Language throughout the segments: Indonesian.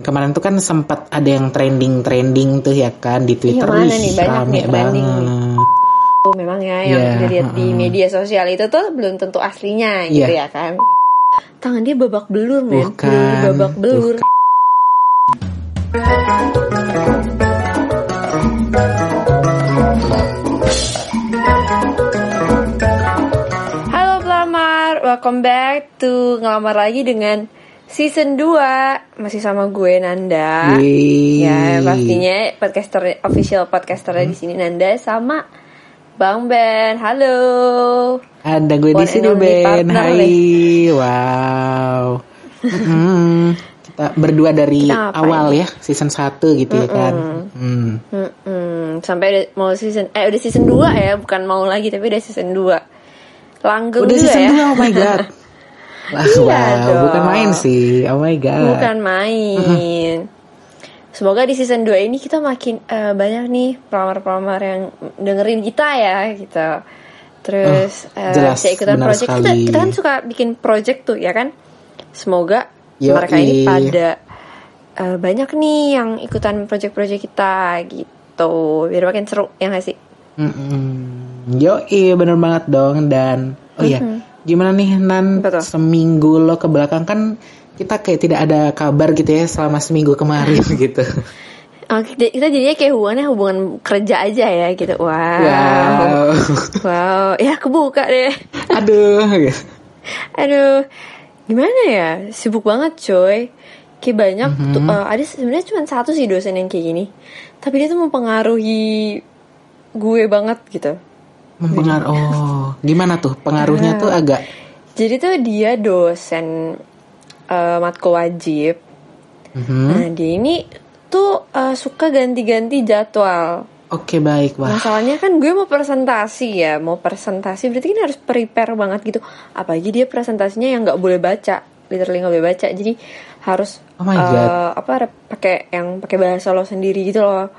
Kemarin tuh kan sempat ada yang trending-trending tuh ya kan di Twitter. Iya, mana nih? Banyak rame nih trending nih. banget. Oh, memang ya yang Iya, dilihat di mm-mm. media sosial itu tuh belum tentu aslinya gitu Iya. ya kan. Tangan dia babak belur, men. Bukan, Bener-bener babak belur. Halo pelamar, welcome back to ngelamar lagi dengan season 2 masih sama gue Nanda. Yeay. Ya pastinya podcaster official podcasternya di sini Nanda sama Bang Ben. Halo. Ada gue di sini Ben. Hai. Wow. Mm-mm. Kita berdua dari Kita ngapain? awal ya, season 1 gitu ya kan. Hmm. Mm-mm, sampai udah mau season eh udah season 2 ya, bukan mau lagi tapi udah season 2. Langgeng Udah juga season ya. 2, oh my god. Wah, Iya wow, dong. bukan main sih. Oh my god. Bukan main. Semoga di season 2 ini kita makin eh, banyak nih pelamar-pelamar yang dengerin kita ya gitu. Terus jelas, bisa ikutan project. Kita, sekali. kita kan suka bikin project tuh ya kan. Semoga Yoi. mereka ini pada eh, banyak nih yang ikutan project-project kita gitu. Biar makin seru ya gak sih? Mm-mm. Yo, iya bener banget dong dan oh iya, gimana nih Nan Betul. seminggu lo ke belakang kan kita kayak tidak ada kabar gitu ya selama seminggu kemarin gitu. Oh, kita, kita jadinya kayak hubungannya hubungan kerja aja ya gitu. Wow. Wow. Wow, ya kebuka deh. Aduh. Aduh, gimana ya? Sibuk banget coy. Kayak banyak Mhm. tuh. eh, ada sebenarnya cuma satu sih dosen yang kayak gini. Tapi dia tuh mempengaruhi gue banget gitu. Mempengaruhi. Oh, gimana tuh pengaruhnya tuh agak Jadi tuh dia dosen eh, matkul wajib. Mhm. Nah dia ini tuh eh, suka ganti-ganti jadwal. Oke baik wah. Masalahnya kan gue mau presentasi ya, mau presentasi berarti kan harus prepare banget gitu. Apalagi dia presentasinya yang nggak boleh baca, literally nggak boleh baca. Jadi harus Oh my God. apa pakai yang pakai bahasa lo sendiri gitu loh.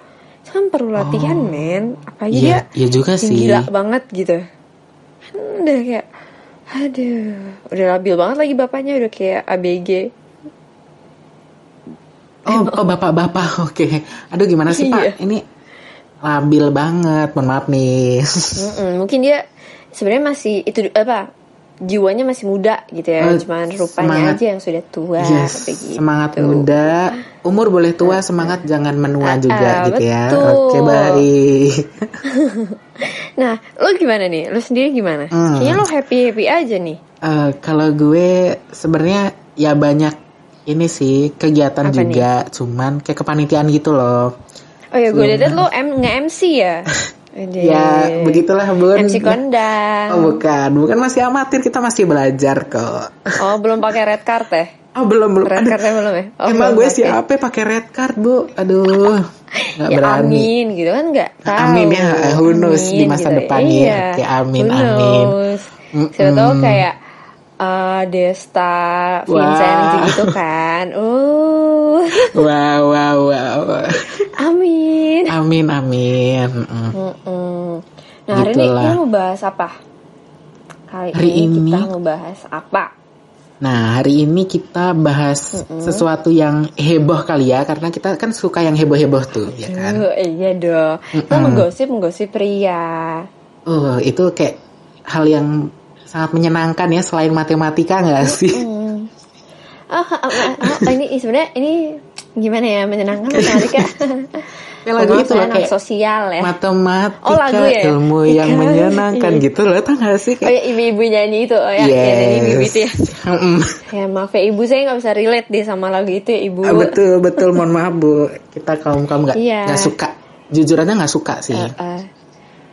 Kan perlu latihan men. Apalagi Iya, dia iya juga sih. gila banget gitu. Kan udah kayak, aduh, udah labil banget lagi bapaknya udah kayak ABG. Oh, oh bapak-bapak. Oke. Aduh gimana sih Iya. Pak? Ini labil banget. Mohon maaf nih. Mungkin dia sebenarnya masih itu apa jiwanya masih muda gitu ya, Oh, cuman rupanya semangat. aja yang sudah tua Yes, begitu. semangat muda, umur boleh tua, semangat jangan menua juga ah, gitu ya. betul. Oke baik. Nah, lo gimana nih? Lo sendiri gimana? Hmm. Kayaknya lo happy happy aja nih. Eh, kalau gue sebenarnya ya banyak ini sih kegiatan Apa juga, cuman kayak kepanitiaan gitu loh. Oh ya, gue liat lo M nge MC ya. Ya begitulah bun. MC kondang. Oh bukan, bukan masih amatir kita masih belajar kok. Oh, belum pakai red card ya? Oh belum belum. Red cardnya belum ya? Oh, emang gue siapa pakai red card bu? Aduh, nggak Ya berani. amin gitu kan nggak tahu. Amin ya, who knows di masa gitu. depan ya. Iya. Oke, amin, Who amin. Mm-mm. Siapa tahu kayak eh, Desta, Vincent Wah. gitu kan. Uh, Wow wow wow. Amin. Amin amin. Mm. Mm-mm. Nah hari ini Gitulah. kita mau bahas apa? Kali Hari ini, ini- kita mau bahas apa? Nah hari ini kita bahas sesuatu yang heboh kali ya karena kita kan suka yang heboh-heboh tuh ya kan. Iya dong. Kita Mm-mm. menggosip menggosip pria. Oh itu kayak hal yang sangat menyenangkan ya selain matematika nggak sih? Hmm. Ah, ah, ah, ah, ini sebenarnya ini gimana ya menyenangkan matematika. Kayak lagu itu loh anak kayak sosial ya. matematika Oh, lagu ya? ilmu yang Iya. menyenangkan Iya. gitu loh tau gak sih? Oh ya ibu-ibu nyanyi itu, oh ya, ya nyanyi ibu itu ya. Ya maaf ya ibu saya nggak bisa relate deh sama lagu itu ya ibu. Ah, betul betul mohon maaf bu kita kaum kaum nggak Iya. nggak suka jujur aja nggak suka sih Eh, eh.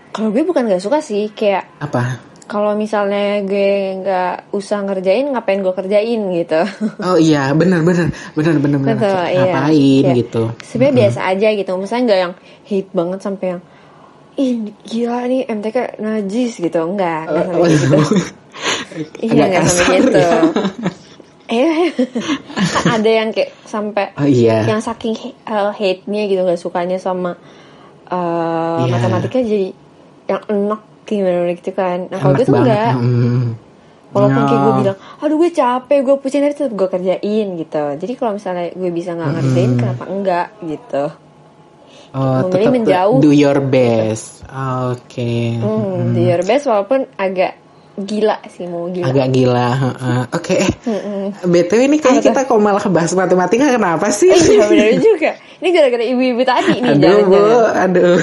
Kalau gue bukan nggak suka sih, kayak apa kalau misalnya gue nggak usah ngerjain, ngapain gue kerjain gitu. oh iya benar benar benar benar benar iya. ngapain Kayak gitu Sebenarnya biasa aja gitu, misalnya nggak yang hate banget sampai yang ih gila nih MTK najis gitu, enggak, enggak sampai Oh, gitu. Iya agak nggak sampai gitu. ya. Eh, ada yang kayak sampai oh iya yang saking uh, hate-nya gitu nggak sukanya sama uh, Iya. matematika jadi yang enak gimana gitu kan. Nah kalau gue tuh enggak. Hmm. walaupun kayak gue Oh. bilang aduh gue capek gue pusing tapi tetap gue kerjain gitu jadi kalau misalnya gue bisa nggak ngerjain kenapa enggak gitu Oh, Memilih tetap menjauh. do your best. Oke. hmm, do your best walaupun agak gila sih mau gila Agak gila. heeh. Oke, eh. BTW ini kayaknya kita kok malah bahas matematika kenapa sih? iya benar juga ini gara-gara ibu-ibu tadi nih Aduh, Bu. jangan-jangan Aduh.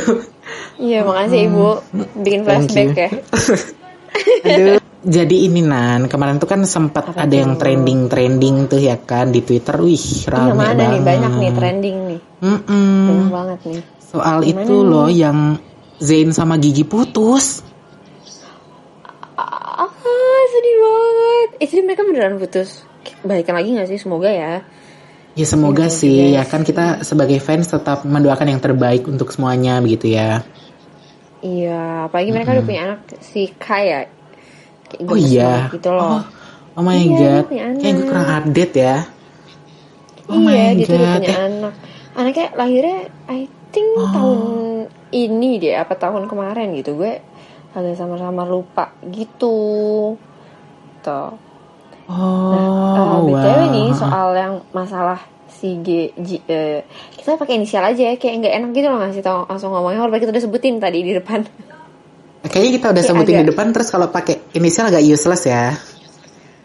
Iya makasih ibu. Bikin flashback ya. Aduh. Jadi ini Nan, kemarin tuh kan sempat ada yang trending-trending tuh ya kan di Twitter. Wih, yang rame mana banget. nih? Banyak nih trending nih. Mm-mm. banyak banget nih. Soal itu loh yang Zain sama Gigi putus. ah sedih banget. Eh jadi mereka beneran putus? Balikan lagi gak sih? Semoga ya. Ya semoga Iya, sih. iya ya kan kita sebagai fans tetap mendoakan yang terbaik untuk semuanya begitu ya. Iya apalagi mereka udah punya anak si Kaya Kayak Oh iya. gitu loh Oh, oh my Iya, god. Kayak gue kurang update ya. Oh iya my udah god. punya Eh, anak anaknya lahirnya I think Oh. tahun ini deh apa tahun kemarin gitu gue agak sama-sama lupa gitu tuh oh, Uh, BTW wow. nih soal yang masalah si G, G- eh, kita pakai inisial aja ya kayak nggak enak gitu loh ngasih tau langsung ngomongnya walaupun kita udah sebutin tadi di depan Kayaknya kita udah Kayak sebutin di agak- depan terus kalau pakai inisial agak useless ya.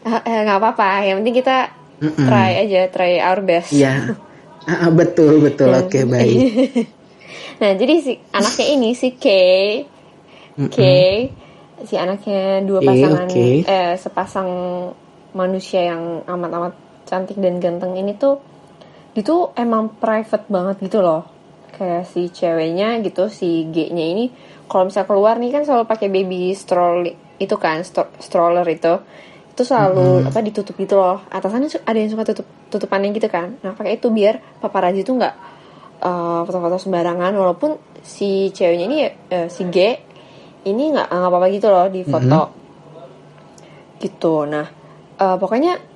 Eh, eh, nggak apa-apa yang penting kita Mm-mm. try aja try our best Iya. Ah, ah, betul betul. Oke baik. nah jadi si anaknya ini si K K si anaknya dua Eh, pasangan oke. eh sepasang manusia yang amat-amat cantik dan ganteng ini tuh itu emang private banget gitu loh. Kayak si ceweknya gitu si G-nya ini kalau misalnya keluar nih kan selalu pakai baby stroller itu kan stro- stroller itu. Itu selalu apa ditutup gitu loh. Atasannya ada yang suka tutup tutupannya gitu kan. Nah pakai itu biar paparazi tuh nggak eh, foto-foto sembarangan. Walaupun si ceweknya ini eh, si G ini nggak nggak apa-apa gitu loh di foto. Gitu. Nah eh, pokoknya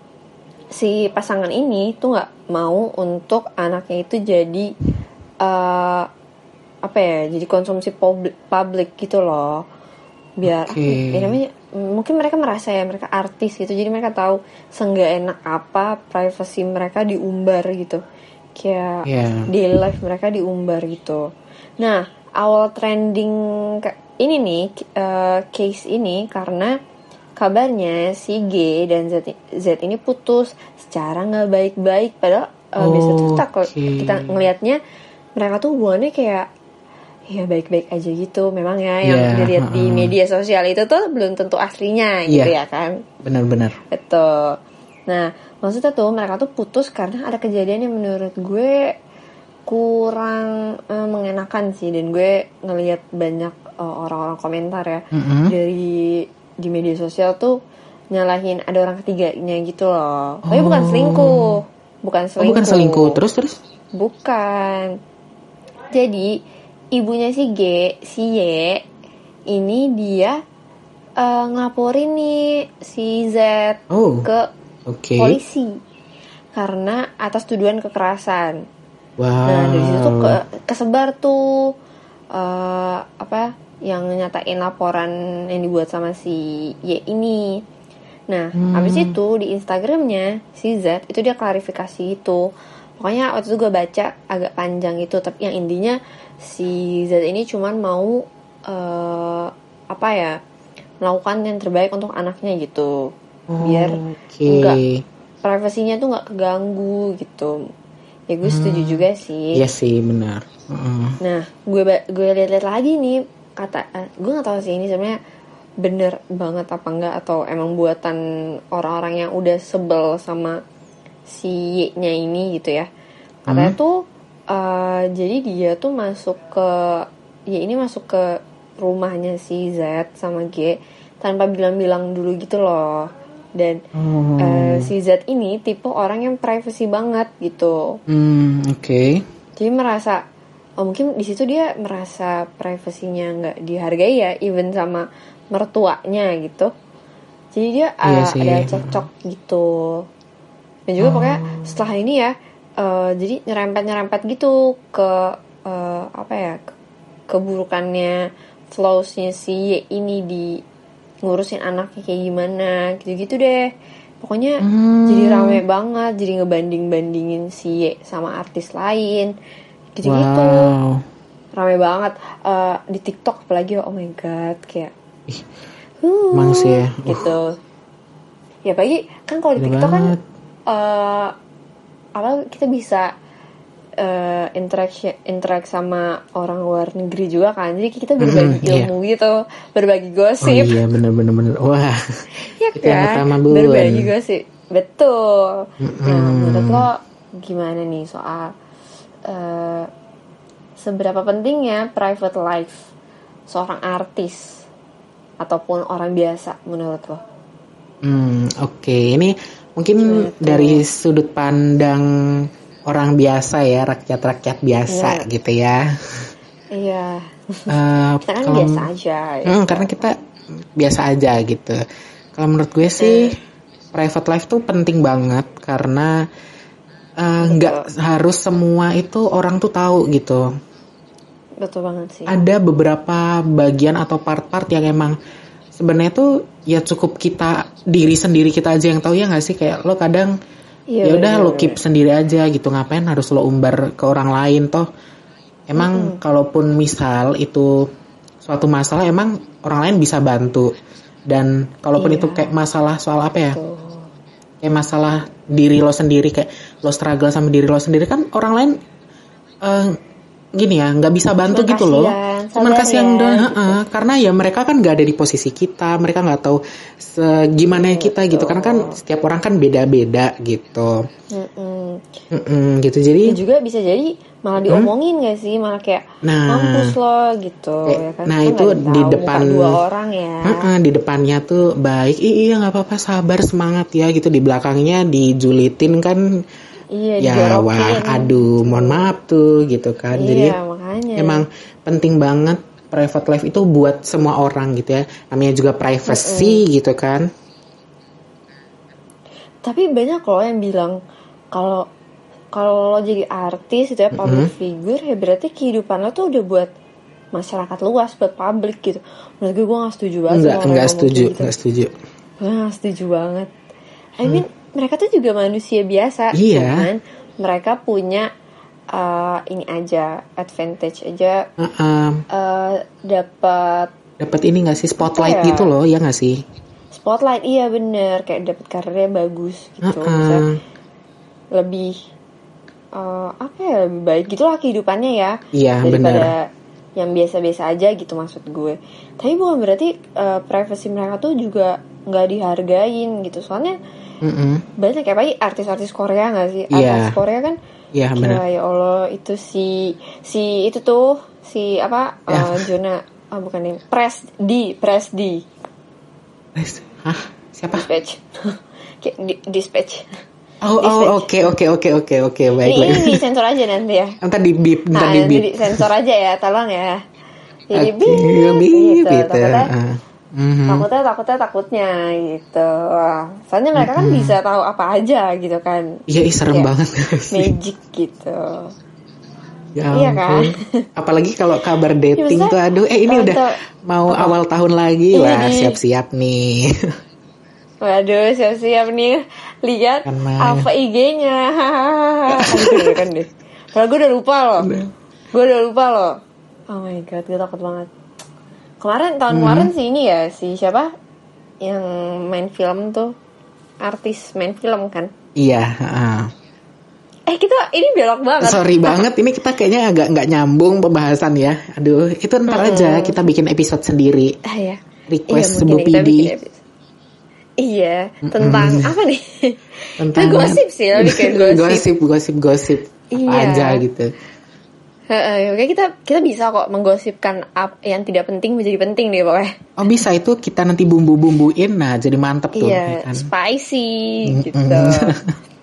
si pasangan ini tuh nggak mau untuk anaknya itu jadi eh apa ya jadi konsumsi publik publik gitu loh. Biar Oke. apa ya namanya mungkin mereka merasa ya mereka artis gitu. Jadi mereka tahu seenggak enak apa privacy mereka diumbar gitu. Kayak daily life mereka diumbar gitu. Nah awal trending ini nih eh, case ini karena kabarnya si G dan Z, Z ini putus secara nggak baik-baik padahal eh, biasa tuh kita, Oke. kita ngelihatnya mereka tuh hubungannya kayak ya baik-baik aja gitu memang ya yang Iya, dilihat di heeh. media sosial itu tuh belum tentu aslinya gitu Iya. ya kan Benar-benar. Betul. Nah, maksudnya tuh mereka tuh putus karena ada kejadian yang menurut gue kurang eh, mengenakan sih dan gue ngelihat banyak eh, orang-orang komentar ya Mm-mm. dari di media sosial tuh nyalahin ada orang ketiganya gitu loh. Tapi bukan Oh. selingkuh. Bukan Oh selingkuh. bukan selingkuh terus terus. Bukan. Jadi ibunya si G, si Y ini dia eh, ngelaporin nih si Z Oh. ke Oke. polisi karena atas tuduhan kekerasan. Wow. Nah dari situ tuh ke, kesebar tuh eh, apa yang nyatain laporan yang dibuat sama si Y ini. Nah habis itu di Instagramnya si Z itu dia klarifikasi itu. Pokoknya waktu itu gue baca agak panjang itu tapi yang intinya si Z ini cuman mau eh, apa ya melakukan yang terbaik untuk anaknya gitu biar Oke. enggak privasinya tuh nggak keganggu gitu ya gue setuju juga sih Iya sih benar. Nah gue gue lihat-lihat lagi nih kata eh, gue nggak tahu sih ini sebenarnya bener banget apa enggak atau emang buatan orang-orang yang udah sebel sama si Y-nya ini gitu ya katanya tuh eh, jadi dia tuh masuk ke ya ini masuk ke rumahnya si Z sama G tanpa bilang-bilang dulu gitu loh dan Oh. eh, si Z ini tipe orang yang privacy banget gitu Hmm, oke. jadi merasa oh mungkin di situ dia merasa privasinya nggak dihargai ya even sama mertuanya gitu. Jadi dia Iya uh, sih. ada cekcok gitu. Dan juga pokoknya setelah ini ya uh, jadi nyerempet nyerempet gitu ke uh, apa ya ke- keburukannya flawsnya si Y ini di ngurusin anaknya kayak gimana gitu-gitu deh. Pokoknya Hmm. jadi rame banget jadi ngebanding bandingin si Ye sama artis lain gitu-gitu Wow. rame banget Eh, di TikTok apalagi oh my god kayak emang sih ya. Uh, gitu ya apalagi kan kalau di TikTok kan banget. eh apa kita bisa eh interaksi interact sama orang luar negeri juga kan jadi kita berbagi iya. ilmu gitu berbagi Oh gosip iya bener bener bener. Wah. ya yang kan utama, Bun. berbagi gosip betul nah Mm-mm. menurut lo gimana nih soal eh seberapa pentingnya private life seorang artis ataupun orang biasa menurut lo Hmm, oke. Ini mungkin Gitu. dari sudut pandang orang biasa ya, rakyat-rakyat biasa Iya. gitu ya. iya Eh, kita kan kalau- biasa aja ya. Hmm, karena kita biasa aja gitu. Kalau menurut gue sih private life tuh penting banget karena eh, nggak harus semua itu orang tuh tahu gitu. betul banget sih. Ada beberapa bagian atau part-part yang emang sebenarnya tuh ya cukup kita diri sendiri kita aja yang tahu ya nggak sih? Kayak lo kadang Iya, ya udah lo keep sendiri aja gitu ngapain harus lo umbar ke orang lain toh? Emang kalaupun misal itu suatu masalah emang orang lain bisa bantu. Dan kalaupun Iya. itu kayak masalah soal apa ya? Tuh. kayak masalah diri lo sendiri kayak lo struggle sama diri lo sendiri kan orang lain eh, gini ya nggak bisa bantu Cuman gitu loh. cuman sabar kasihan ya, doang gitu. karena ya mereka kan nggak ada di posisi kita mereka nggak tahu gimana kita gitu karena kan setiap orang kan beda-beda gitu. Mm-mm. Mm-mm, gitu. Jadi Dan juga bisa jadi malah diomongin gak sih? Malah kayak Hmm? Nah. mampus lo gitu Eh, ya kan? nah, Kita itu di depan- dua orang ya. Heeh, di depannya tuh baik. Iya nggak apa-apa sabar semangat ya gitu. Di belakangnya dijulitin kan iya ya dijorokin. wah aduh mohon maaf tuh gitu kan. Jadi iya makanya. emang penting banget private life itu buat semua orang gitu ya. Namanya juga privacy gitu kan. Tapi banyak loh yang bilang kalau kalau lo jadi artis itu ya public figure ya berarti kehidupan lo tuh udah buat masyarakat luas buat publik gitu. Menurut gue gue gak setuju banget enggak enggak setuju gitu. enggak setuju. Gue gak setuju banget. I mean, mereka tuh juga manusia biasa. Iya. Cuman mereka punya uh, ini aja, advantage aja. Heeh. uh, dapat dapat ini nggak sih spotlight Apa ya? gitu loh ya nggak sih spotlight, iya bener. Kayak dapat karirnya bagus gitu. Heeh. Bisa lebih uh, apa ya lebih baik gitulah kehidupannya ya Iya, daripada yang biasa-biasa aja gitu maksud gue tapi bukan berarti uh, privasi mereka tuh juga nggak dihargain gitu soalnya Mm-mm. banyak kayak apa artis-artis Korea nggak sih Iya. artis Korea kan Iya Gila, benar. ya Allah itu si si itu tuh si apa Ya. uh, Jonah ah bukan nih Pres di Pres di Hah? Siapa? dispatch di, dispatch Oh, Dispatch. oh, oke, oke, oke, oke, oke, baik, ini, baik. ini disensor aja nanti ya Ntar di beep, ntar nah di beep. disensor aja ya tolong ya jadi Oke, beep, beep, gitu, gitu. takutnya Mhm. takutnya takutnya takutnya gitu soalnya mereka kan bisa tahu apa aja gitu kan Iya, ih, serem Kayak banget. magic gitu ya Iya kan? Apalagi kalau kabar dating maksudnya tuh, aduh, eh ini udah mau awal tahun lagi, wah nih. siap-siap nih. Waduh, siap-siap nih lihat Kan apa IG-nya. Aduh, kan deh. Kalau gue udah lupa loh. Gue udah lupa loh. Oh my god, gue takut banget. Kemarin tahun kemarin sih ini ya si siapa yang main film tuh artis main film kan. Iya, ah. Eh kita ini belok banget. sorry banget, ini kita kayaknya agak nggak nyambung pembahasan ya. Aduh, itu ntar aja kita bikin episode sendiri. Ah ya. Request Iya, bikin episode. Iya, tentang apa nih? Tentang gosip sih, lebih kayak gosip. gosip, gosip, gosip. Apa Iya. aja gitu. Oke kita kita bisa kok menggosipkan ap- yang tidak penting menjadi penting deh pokoknya. Oh bisa itu kita nanti bumbu-bumbuin, nah jadi mantep tuh. ya Iya, kan? spicy Mm-mm. gitu.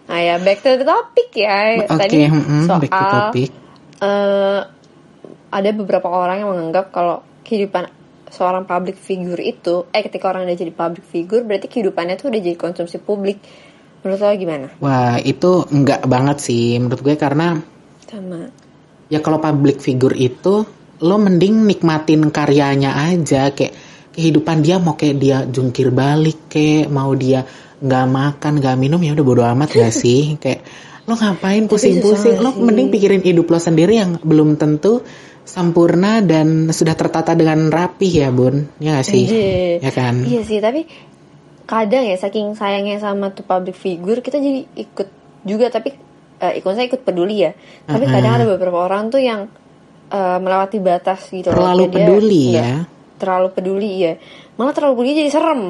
Nah ya back to the topic ya. Oke, Tadi mm-mm, soal back to topic. eh, ada beberapa orang yang menganggap kalau kehidupan seorang public figure itu, eh ketika orang udah jadi public figure berarti kehidupannya tuh udah jadi konsumsi publik. Menurut lo gimana? Wah itu enggak banget sih menurut gue karena Sama. Ya kalau public figure itu lo mending nikmatin karyanya aja kayak kehidupan dia mau kayak dia jungkir balik kayak mau dia nggak makan nggak minum ya udah bodo amat gak sih? Kayak lo ngapain pusing-pusing? Lo mending pikirin hidup lo sendiri yang belum tentu sempurna dan sudah tertata dengan rapi ya bun. Ya gak sih? Iya. ya kan? Iya sih, tapi kadang ya saking sayangnya sama tuh public figure kita jadi ikut juga tapi eh, ikut saya ikut peduli ya. Tapi Mm-mm. kadang ada beberapa orang tuh yang eh, melewati batas gitu loh. Terlalu dia peduli nggak ya. Terlalu peduli ya. Malah terlalu peduli jadi serem.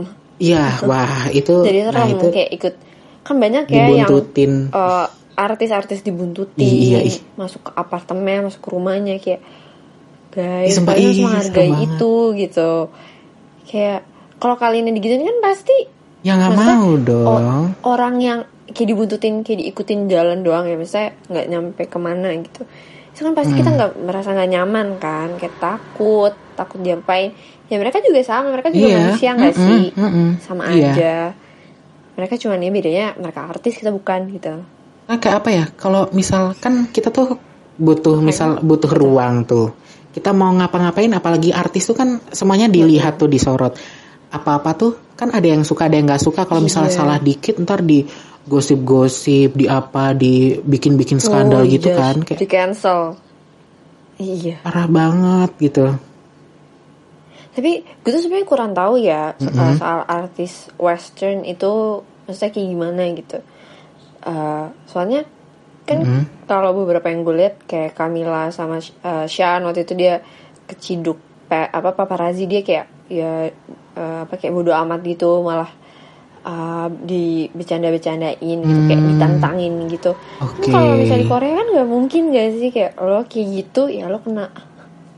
Iya, wah itu, Jadi serem nah itu kayak ikut kan banyak ya yang dibuntutin. eh, artis-artis dibuntutin, Iya, ih. masuk ke apartemen, masuk ke rumahnya kayak guys, kalian harus menghargai banget. itu gitu. Kayak kalau kalian yang digituin kan pasti ya nggak mau dong. orang yang kayak dibuntutin, kayak diikutin jalan doang ya, misalnya nggak nyampe ke mana gitu. Itu kan pasti kita Hmm. nggak merasa nggak nyaman kan, kayak takut, takut diapain. Ya mereka juga sama, mereka juga Iya, manusia nggak mm-mm, sih, mm-mm. sama Iya. aja. Mereka cuma ya bedanya mereka artis kita bukan gitu. Nah, kayak apa ya? Kalau misalkan kita tuh butuh misal butuh ruang tuh. Kita mau ngapa-ngapain apalagi artis tuh kan semuanya dilihat tuh disorot. Apa-apa tuh kan ada yang suka ada yang nggak suka. Kalau misalnya Iya. salah dikit ntar di gosip-gosip, di apa, dibikin-bikin skandal Oh, gitu iya, kan. Kayak di cancel. Iya. parah banget gitu. Tapi gue tuh sebenarnya kurang tahu ya uh, soal artis western itu maksudnya kayak gimana gitu. Uh, soalnya kan Mm-mm. kalau beberapa yang gue lihat kayak Camila sama uh, Sean waktu itu dia keciduk pe, apa paparazzi dia kayak ya uh, apa kayak bodo amat gitu malah uh, di bercanda-bercandain gitu kayak Hmm. ditantangin gitu. Oke. Kan Kalau misalnya di Korea kan nggak mungkin gak sih kayak lo kayak gitu ya lo kena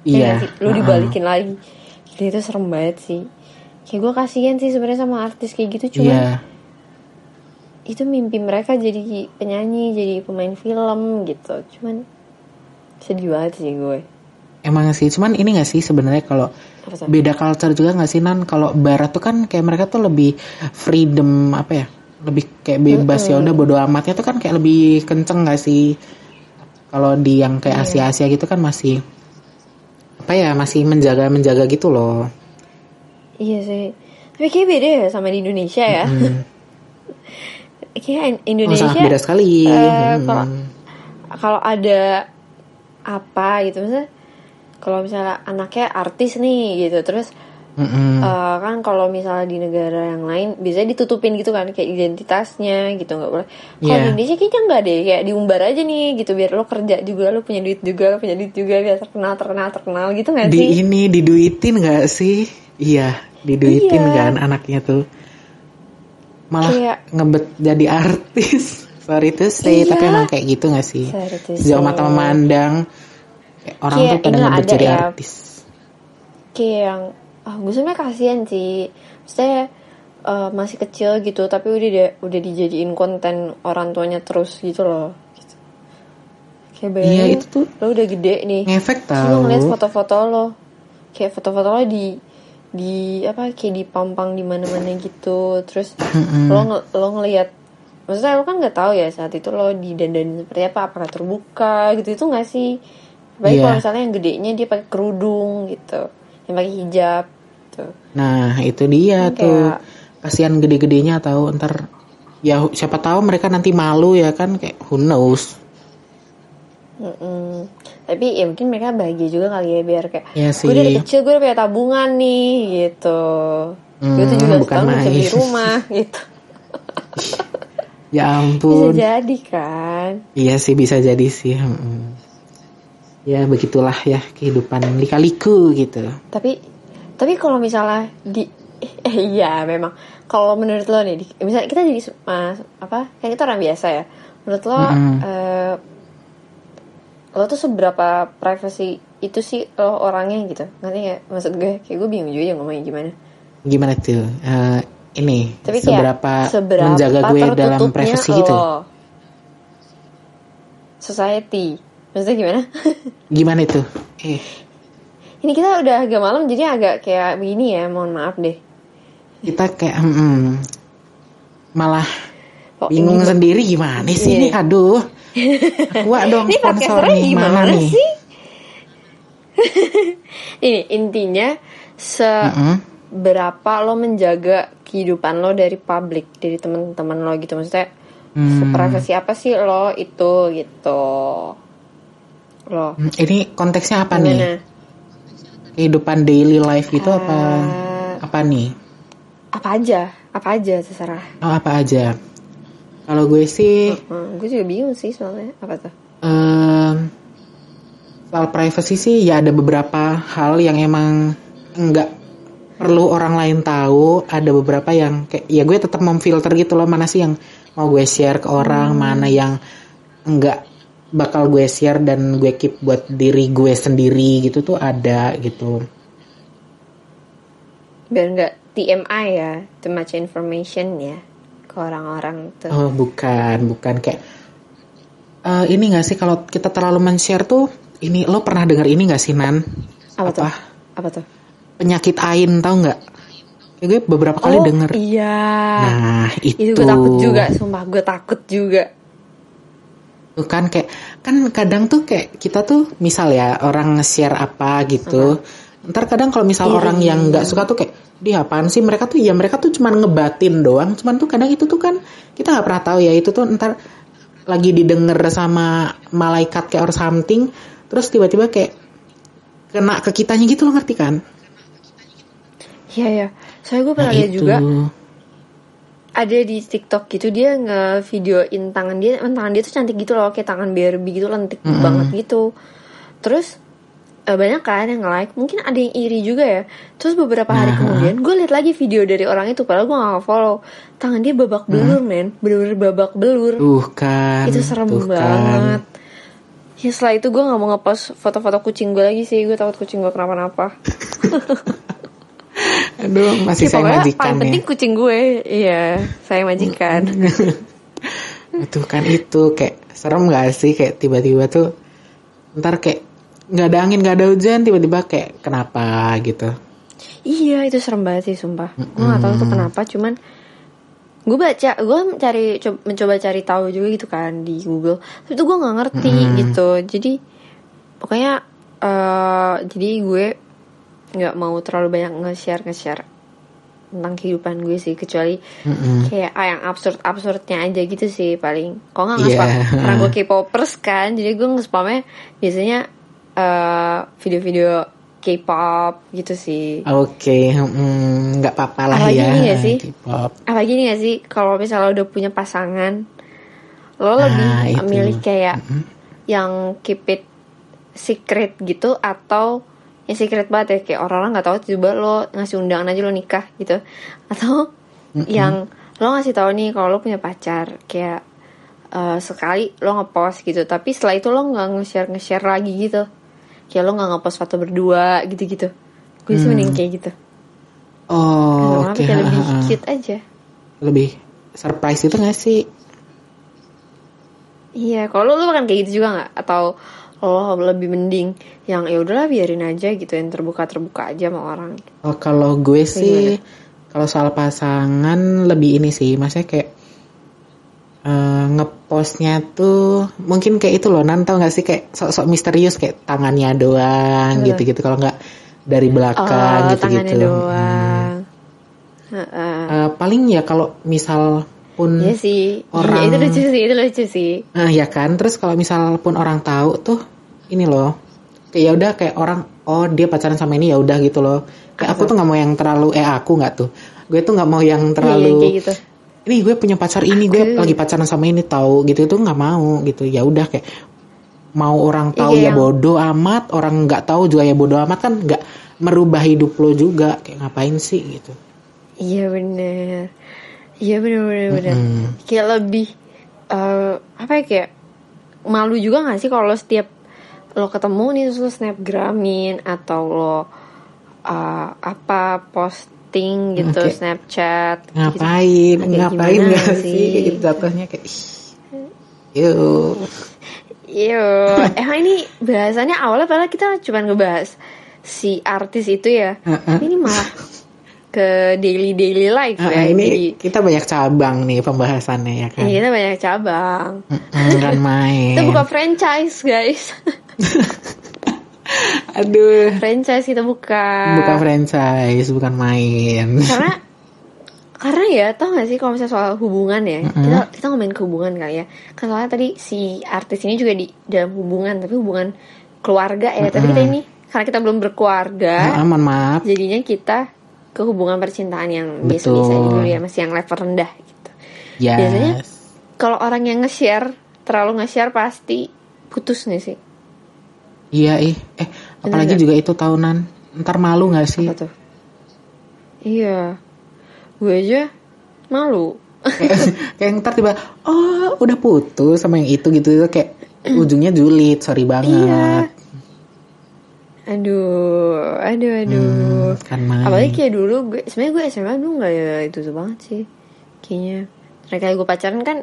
Ya Iya. nggak sih? Lu uh-uh. dibalikin lagi. Gila itu serem banget sih. Kayak gue kasihan sih sebenarnya sama artis kayak gitu cuma Iya. itu mimpi mereka jadi penyanyi, jadi pemain film gitu. Cuman sedih banget sih gue. Emang sih, cuman ini gak sih sebenarnya kalau? Beda culture juga gak sih nan? Kalau barat tuh kan kayak mereka tuh lebih freedom apa ya? Lebih kayak bebas ya udah bodo amatnya tuh kan kayak lebih kenceng gak sih? Kalau di yang kayak Iya. Asia-Asia gitu kan masih apa ya? Masih menjaga menjaga gitu loh. Iya sih. Tapi kayak beda ya sama di Indonesia ya. Hmm. kayak Oh, Indonesia sangat beda sekali. eh, Hmm. kalau kalau ada apa gitu misalnya kalau misalnya anaknya artis nih gitu terus Mm-mm. Eh, kan kalau misalnya di negara yang lain biasanya ditutupin gitu kan kayak identitasnya gitu nggak boleh. Kalau Iya. di Indonesia kayaknya nggak deh kayak diumbar aja nih gitu biar lo kerja juga lo punya duit juga lo punya duit juga biar terkenal terkenal terkenal gitu nggak di sih? ini diduitin gak sih? Iya, diduitin Iya. kan anaknya tuh. Malah Kayak- ngebet jadi artis. Sorry to say, Iya. tapi emang kayak gitu gak sih? Say. mata memandang orang Kayak tuh ngebet ada jadi ya. artis. Kayak yang ah gue sebenarnya kasihan sih. Maksudnya eh, masih kecil gitu tapi udah dia udah dijadiin konten orang tuanya terus gitu loh. Gitu. Kayak Iya bayangin itu tuh lo udah gede nih. ngefek Terus lo ngeliat foto-foto lo kayak foto-foto lo di di apa kayak dipampang di mana-mana gitu terus lo lo ngelihat maksudnya lo kan nggak tahu ya saat itu lo didandanin seperti apa apakah terbuka gitu itu nggak sih baik Iya. kalau misalnya yang gedenya dia pakai kerudung gitu yang pakai hijab gitu Nah itu dia Kan tuh kayak- kasihan gede-gedenya tahu ntar ya siapa tahu mereka nanti malu ya kan kayak who knows. Mm-mm. tapi ya mungkin mereka bahagia juga kali ya biar kayak Iya gue dari kecil gue punya tabungan nih gitu gue tuh Hmm, juga setahun bisa beli rumah gitu Ya bisa ampun. jadi kan Iya sih bisa jadi sih. mm. Ya begitulah ya kehidupan lika-liku gitu. tapi tapi kalau misalnya di eh, iya memang kalau menurut lo nih di, misalnya kita jadi mas apa kan kita orang biasa ya menurut lo Mm-mm. eh, lo tuh seberapa privacy itu sih lo orangnya gitu ngerti nggak maksud gue kayak gue bingung juga ya ngomongnya gimana Gimana tuh? Eh, ini tapi kayak seberapa, seberapa menjaga gue dalam privasi gitu? society maksudnya gimana Gimana itu? Eh, ini kita udah agak malam jadi agak kayak begini ya mohon maaf deh kita kayak mm, malah Kok bingung ini- sendiri gimana sih Iya. ini? Aduh. Gua dong ini sponsor nih gimana mana nih? sih? ini intinya se Mm-mm. seberapa lo menjaga kehidupan lo dari publik dari teman-teman lo gitu maksudnya Hmm. seprivasi apa sih lo itu gitu lo Hmm, Ini konteksnya apa nih? gimana Kehidupan daily life gitu apa? Eh, Apa nih? apa aja apa aja terserah Oh, apa aja? Kalau gue sih Hmm, gue juga bingung sih soalnya apa tuh em, soal privacy sih ya ada beberapa hal yang emang enggak perlu orang lain tahu. Ada beberapa yang kayak ya gue tetap memfilter gitu loh mana sih yang mau gue share ke orang, mana yang enggak bakal gue share dan gue keep buat diri gue sendiri gitu tuh ada gitu. biar nggak TMI ya too much information ya ke orang-orang tuh Oh bukan, bukan kayak eh, ini gak sih kalau kita terlalu men-share tuh ini lo pernah dengar ini gak sih Nan? apa, tuh apa? apa tuh Penyakit ain tau nggak? Kayak gue beberapa kali oh denger. iya Nah itu. itu gue takut juga sumpah gue takut juga Tuh kan kayak kan kadang tuh kayak kita tuh misal ya orang nge-share apa gitu. Ntar kadang kalau misal Iya, orang yang nggak suka tuh kayak dia apaan sih mereka tuh ya mereka tuh cuman ngebatin doang. Cuman tuh kadang itu tuh kan kita nggak pernah tahu ya itu tuh ntar lagi didengar sama malaikat kayak or something. Terus tiba-tiba kayak kena ke kitanya gitu loh ngerti kan? Iya ya soalnya gue Nah pernah lihat itu. juga ada di TikTok gitu dia nge-videoin tangan dia, tangan dia tuh cantik gitu loh, kayak tangan Barbie gitu lentik banget gitu. Terus eh, banyak kan yang nge-like, mungkin ada yang iri juga ya. Terus beberapa hari kemudian gue lihat lagi video dari orang itu, padahal gue gak follow. Tangan dia babak belur men, bener-bener babak belur. Tuh kan. itu serem tuh kan. banget. Ya setelah itu gue gak mau ngepost foto-foto kucing gue lagi sih, gue takut kucing gue kenapa-napa. Aduh masih Ya, saya majikan paling ya. penting kucing gue, iya saya majikan. itu kan itu kayak serem gak sih kayak tiba-tiba tuh ntar kayak nggak ada angin nggak ada hujan tiba-tiba kayak kenapa gitu Iya itu serem banget sih sumpah. Gue gak tahu itu kenapa, cuman gue baca, gue cari co- mencoba cari tahu juga gitu kan di Google. Tapi itu gue nggak ngerti gitu. Jadi pokoknya eh jadi gue nggak mau terlalu banyak nge-share nge-share tentang kehidupan gue sih. Kecuali kayak ah, yang absurd absurdnya aja gitu sih paling. Kok nggak nge-spam? Iya. karena gue K-popers kan jadi gue nge-spamnya biasanya eh, video-video K-pop gitu sih. Oke mm, nggak apa-apa lah Apalagi ya ini nggak sih? K-pop. Apalagi nih gak sih? Kalau misalnya udah punya pasangan lo Nah, lebih itu. milih kayak yang keep it secret gitu atau yang secret banget ya kayak orang-orang nggak tahu tiba lo ngasih undangan aja lo nikah gitu. Atau yang lo ngasih tahu nih kalau lo punya pacar kayak eh, sekali lo ngepost gitu tapi setelah itu lo nggak nge-share nge-share lagi gitu. Kayak lo nggak ngepost foto berdua gitu-gitu. Gue sih mending kayak gitu. Oh oke. kayak lebih cute aja. Lebih surprise itu gak sih? Iya, kalau lu, lu kan kayak gitu juga nggak? Atau lo lebih mending yang ya udahlah biarin aja gitu yang terbuka terbuka aja sama orang. Oh, kalau gue sih kalau soal pasangan lebih ini sih maksudnya kayak eh, ngepostnya tuh mungkin kayak itu loh nan tau gak sih kayak sok-sok misterius kayak tangannya doang gitu-gitu kalau nggak dari belakang Oh, gitu-gitu tangannya doang. Heeh. Eh, paling ya kalau misal pun Iya sih. orang- Iya, itu lucu sih, itu lucu sih. Nah, ya kan? Terus kalau misal pun orang tahu tuh ini loh. Kayak ya udah kayak orang oh dia pacaran sama ini ya udah gitu loh. Kayak aku tuh nggak mau yang terlalu eh aku nggak tuh. Gue tuh nggak mau yang Iya, terlalu kayak gitu. ini gue punya pacar ini gue Aku- lagi pacaran sama ini tahu gitu. Itu nggak mau gitu. Ya udah kayak mau orang tahu Iya, ya yang- bodoh amat orang nggak tahu juga ya bodoh amat kan nggak merubah hidup lo juga. Kayak ngapain sih gitu. Iya bener. Iya bener bener. Mm-mm. Kayak lebih eh, apa ya kayak malu juga gak sih kalau setiap lo ketemu nih terus lo snapgramin atau lo eh, apa posting gitu Oke. Snapchat gitu. ngapain Agak ngapain nggak sih? sih kayak gitu jatuhnya kayak yuk Iya, emang ini bahasannya awalnya padahal kita cuma ngebahas si artis itu ya. Heeh. Ini malah ke daily daily life Nah, ya. ini Jadi kita banyak cabang nih pembahasannya ya kan. ya, kita banyak cabang. Kan main. Kita buka franchise guys. Aduh. franchise kita buka. Bukan franchise, bukan main. Karena karena ya tau gak sih kalau misalnya soal hubungan ya kita kita ngomongin hubungan kali ya kan soalnya tadi si artis ini juga di dalam hubungan tapi hubungan keluarga ya tapi kita ini karena kita belum berkeluarga Ah, mohon maaf. jadinya kita ke hubungan percintaan yang biasa-biasa dulu ya masih yang level rendah gitu Yes. Biasanya kalau orang yang nge-share terlalu nge-share pasti putus gak sih Iya ih. Eh, apalagi Bener. juga itu tahunan. Ntar malu nggak sih? apa tuh iya gue aja malu kayak ntar tiba oh udah putus sama yang itu gitu itu kayak ujungnya julid sorry banget aduh aduh aduh. Hmm, kan main. Apalagi kayak dulu gue sebenarnya gue SMA dulu nggak ya itu tuh banget sih kayaknya. Mereka gue pacaran kan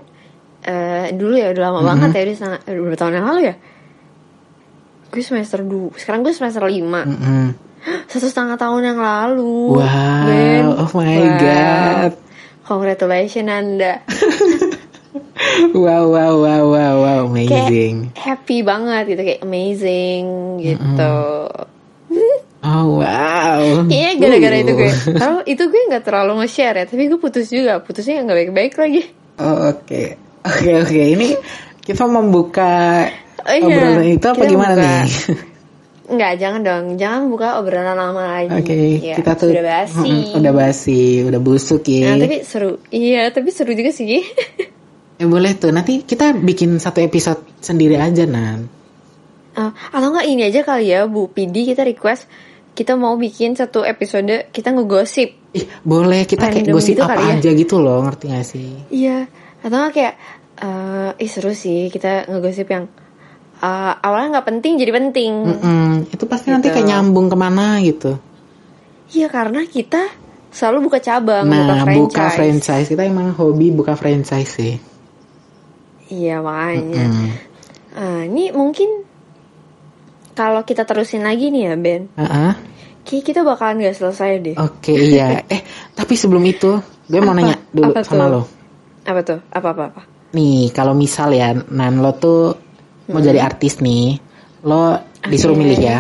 eh, dulu ya udah lama banget ya udah setengah- udah berapa tahun yang lalu ya? Gue semester dua sekarang gue semester lima. Mm-mm. satu setengah tahun yang lalu. Wow oh my Wow. god. Congratulations anda wow wow wow wow wow amazing. happy banget gitu kayak amazing gitu. Oh wow. Iya gara-gara Uh. itu gue Tahu itu gue nggak terlalu nge-share ya Tapi gue putus juga Putusnya nggak baik-baik lagi. Oh, oke. Oke oke ini kita membuka Oh, iya. obrolan itu apa Kita gimana buka. nih? Nggak jangan dong Jangan buka obrolan lama lagi. Oke, Ya, kita tuh Sudah basi. udah basi, udah busuk ya. Nah tapi seru Iya tapi seru juga sih Eh boleh tuh, nanti kita bikin satu episode sendiri aja nan. Eh, Atau nggak ini aja kali ya Bu Pidi kita request Kita mau bikin satu episode Kita ngegosip Ih boleh kita kayak gosip gitu apa kali ya. aja gitu loh, ngerti gak sih? Iya Atau nggak kayak eh Ih seru sih Kita ngegosip yang eh, Awalnya nggak penting jadi penting Mm-mm, itu pasti nanti Gitu. kayak nyambung ke mana gitu. Iya karena kita selalu buka cabang, nah buka buka franchise. franchise kita emang hobi buka franchise sih. Iya makanya. Mm. Ah, ini mungkin kalau kita terusin lagi nih ya Ben, Ah-ah. kayak kita bakalan gak selesai deh. Oke iya. Eh tapi sebelum itu, gue mau Apa? nanya dulu Apa sama tuh? lo. Apa tuh? Apa apa apa? Nih kalau misal ya, nan lo tuh mau jadi artis nih, lo disuruh Oke. milih ya,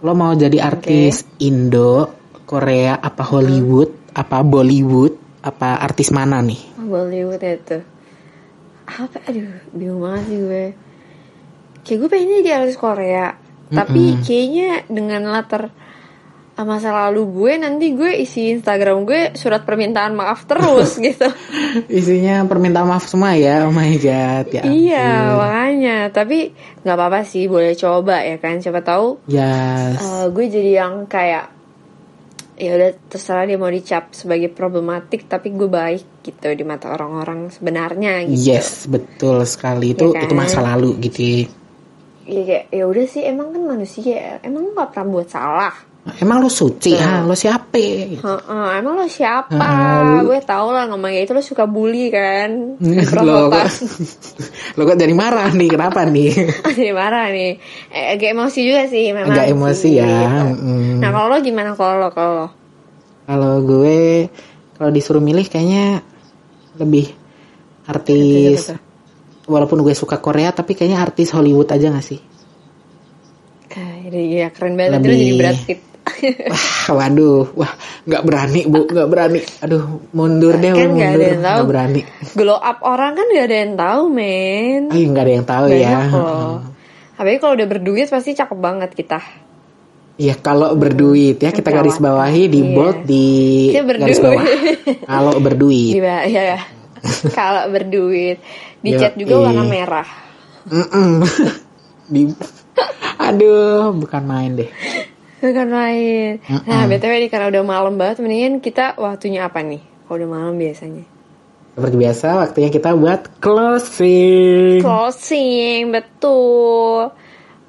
lo mau jadi artis Indo, Korea, apa Hollywood, apa Bollywood, apa artis mana nih? Bollywood itu. Apa? Aduh, bingung banget sih gue. Kayak gue pengennya jadi artis Korea, tapi kayaknya dengan latar ah, masa lalu gue nanti gue isi Instagram gue surat permintaan maaf terus gitu. Isinya permintaan maaf semua ya, oh my god, ya. Iya ampun. makanya tapi nggak apa-apa sih boleh coba ya kan siapa tahu Yes. eh, gue jadi yang kayak ya udah terserah dia mau dicap sebagai problematik tapi gue baik gitu di mata orang-orang sebenarnya gitu. Yes, betul sekali itu Iya kan? itu masa lalu gitu. ya. Iya kayak ya udah sih emang kan manusia emang nggak pernah buat salah. Emang lo suci, ah, lo siapa? Heeh, emang lo siapa? Ah, lu- gue tau lah ngomongnya itu lo suka bully kan? lo kok, lo kok jadi marah nih, kenapa nih? Jadi marah nih. Eh, agak emosi juga sih memang. Agak emosi ya. gitu. mm. Nah kalau lo gimana kalau lo kalau lo? Kalau gue kalau disuruh milih kayaknya lebih artis Betul, walaupun gue suka Korea tapi kayaknya artis Hollywood aja gak sih? Eh, ya keren banget Lebih- Terus jadi Brad Pitt. Wah, waduh, wah nggak berani bu, nggak berani. Aduh, mundur deh, Kan nggak mundur, yang tahu. nggak berani. Glow up orang kan gak ada yang tahu men. Ayo nggak ada yang tahu ya. Banyak loh. Apalagi kalau udah berduit pasti cakep banget kita. Iya kalau berduit ya kita garis bawahi di Iya. bold di garis bawah. Kalau berduit. Iya ya. ya. kalau berduit. Di Yo, chat juga eh. warna merah. Mm-mm. di Aduh, bukan main deh. Bukan main. Nah, BTW nih karena udah malam banget mendingan kita waktunya apa nih? Kalau udah malam biasanya. Seperti biasa, waktunya kita buat closing. Closing, betul.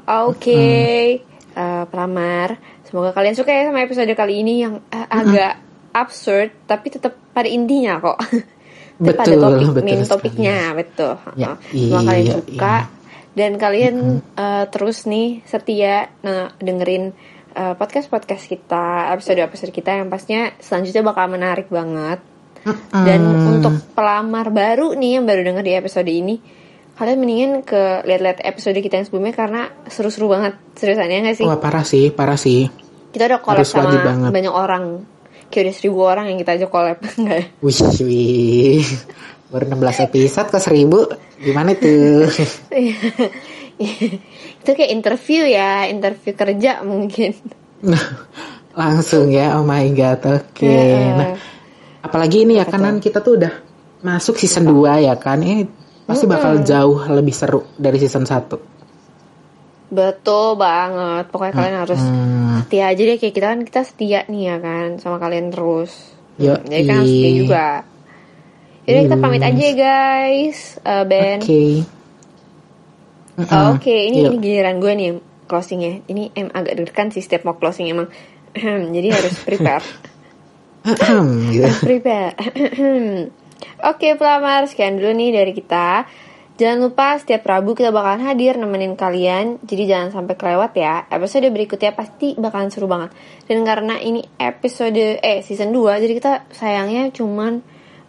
Oke, Eh, pelamar. Semoga kalian suka ya sama episode kali ini yang eh, agak absurd, tapi tetap pada intinya kok. Tetap Betul, topik, betul main sekali. topiknya, betul. Ya, Heeh. Semoga kalian iya, suka. Dan kalian eh, terus nih setia nah, dengerin eh, podcast-podcast kita, episode-episode kita yang pastinya selanjutnya bakal menarik banget. Dan untuk pelamar baru nih yang baru denger di episode ini, kalian mendingan ke lihat-lihat episode kita yang sebelumnya karena seru-seru banget seriusan ya nggak sih Wah parah sih, parah sih. kita udah collab harus sama banget. banyak orang kayak udah seribu orang yang kita aja collab enggak ya? Wih, wih. Baru 16 episode ke 1000. Gimana tuh? itu kayak interview ya interview kerja mungkin Langsung ya, oh my god. Oke. Heeh. Nah, apalagi ini ya kanan kita tuh udah masuk season 2 ya kan. Ini pasti bakal jauh lebih seru dari season 1. betul banget pokoknya kalian harus Hmm. setia aja deh kayak kita kan kita setia nih ya kan sama kalian terus Yo, jadi kan harus setia juga Yaudah kita pamit aja ya guys Eh, Ben Oke. Oh, Oke, ini Yuk. ini giliran gue nih closingnya. Ini em agak deg-degan sih setiap mau closing emang. Jadi harus prepare. gitu. prepare. Oke, pelamar sekian dulu nih dari kita. Jangan lupa setiap Rabu kita bakalan hadir nemenin kalian. Jadi jangan sampai kelewat ya. Episode berikutnya pasti bakalan seru banget. Dan karena ini episode eh season 2 jadi kita sayangnya cuman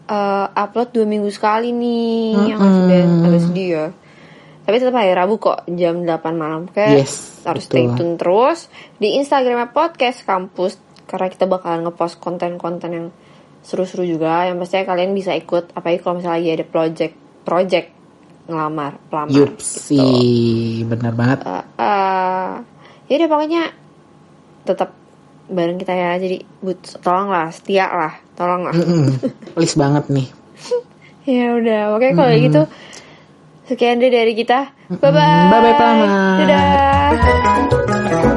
eh, upload dua minggu sekali nih. Yang masih Ben agak sedih ya. Tapi tetap hari Rabu kok jam 8 malam Oke Yes, Harus betul. stay tune terus Di Instagramnya Podcast Kampus Karena kita bakalan ngepost konten-konten yang seru-seru juga Yang pastinya kalian bisa ikut Apalagi kalau misalnya lagi ada project Project ngelamar pelamar Yup gitu. benar banget. Eh, eh, Yaudah pokoknya Tetap bareng kita ya Jadi but, tolonglah setia lah Tolonglah Mm-mm. Please banget nih. Ya udah, oke kalau gitu Sekian deh dari kita. Bye bye. Bye bye Dadah.